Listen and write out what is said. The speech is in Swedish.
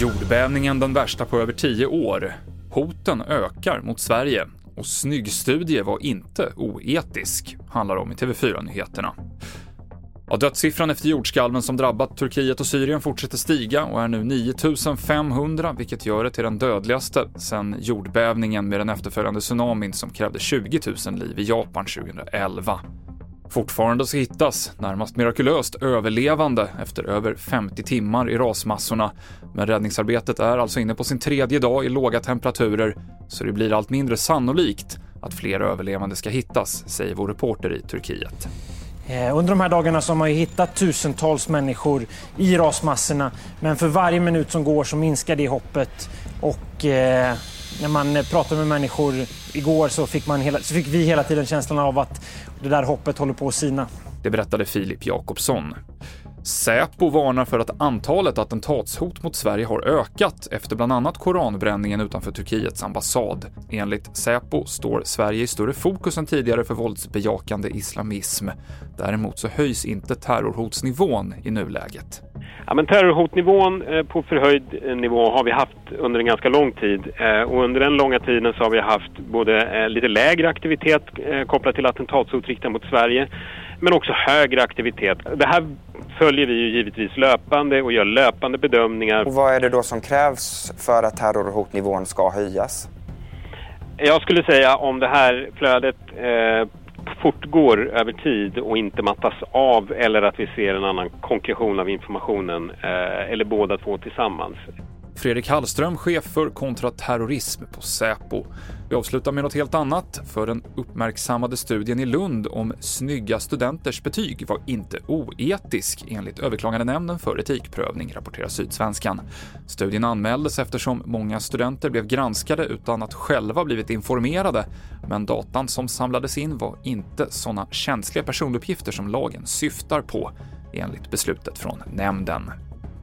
Jordbävningen den värsta på över tio år. Hoten ökar mot Sverige och snyggstudie var inte oetisk, handlar om i TV4-nyheterna. Ja, dödssiffran efter jordskalven som drabbat Turkiet och Syrien fortsätter stiga och är nu 9500, vilket gör det till den dödligaste sedan jordbävningen med den efterföljande tsunamin som krävde 20 000 liv i Japan 2011. Fortfarande så hittas, närmast mirakulöst, överlevande efter över 50 timmar i rasmassorna. Men räddningsarbetet är alltså inne på sin tredje dag i låga temperaturer, så det blir allt mindre sannolikt att fler överlevande ska hittas, säger vår reporter i Turkiet. Eh, under de här dagarna så har man ju hittat tusentals människor i rasmassorna, men för varje minut som går så minskar det hoppet. Och eh, när man eh, pratar med människor igår så fick, man hela, så fick vi hela tiden känslan av att det där hoppet håller på att sina. Det berättade Filip Jakobsson. Säpo varnar för att antalet attentatshot mot Sverige har ökat efter bland annat koranbränningen utanför Turkiets ambassad. Enligt Säpo står Sverige i större fokus än tidigare för våldsbejakande islamism. Däremot så höjs inte terrorhotsnivån i nuläget. Ja, men terrorhotnivån eh, på förhöjd eh, nivå har vi haft under en ganska lång tid eh, och under den långa tiden så har vi haft både lite lägre aktivitet kopplat till attentatshot riktade mot Sverige men också högre aktivitet. Det här följer vi ju givetvis löpande och gör löpande bedömningar. Och vad är det då som krävs för att terrorhotnivån ska höjas? Jag skulle säga om det här flödet eh, fortgår över tid och inte mattas av eller att vi ser en annan konkretion av informationen eh, eller båda två tillsammans. Fredrik Hallström, chef för kontraterrorism på Säpo. Vi avslutar med något helt annat, för den uppmärksammade studien i Lund om snygga studenters betyg var inte oetisk enligt överklagandenämnden för etikprövning, rapporterar Sydsvenskan. Studien anmäldes eftersom många studenter blev granskade utan att själva blivit informerade, men datan som samlades in var inte sådana känsliga personuppgifter som lagen syftar på, enligt beslutet från nämnden.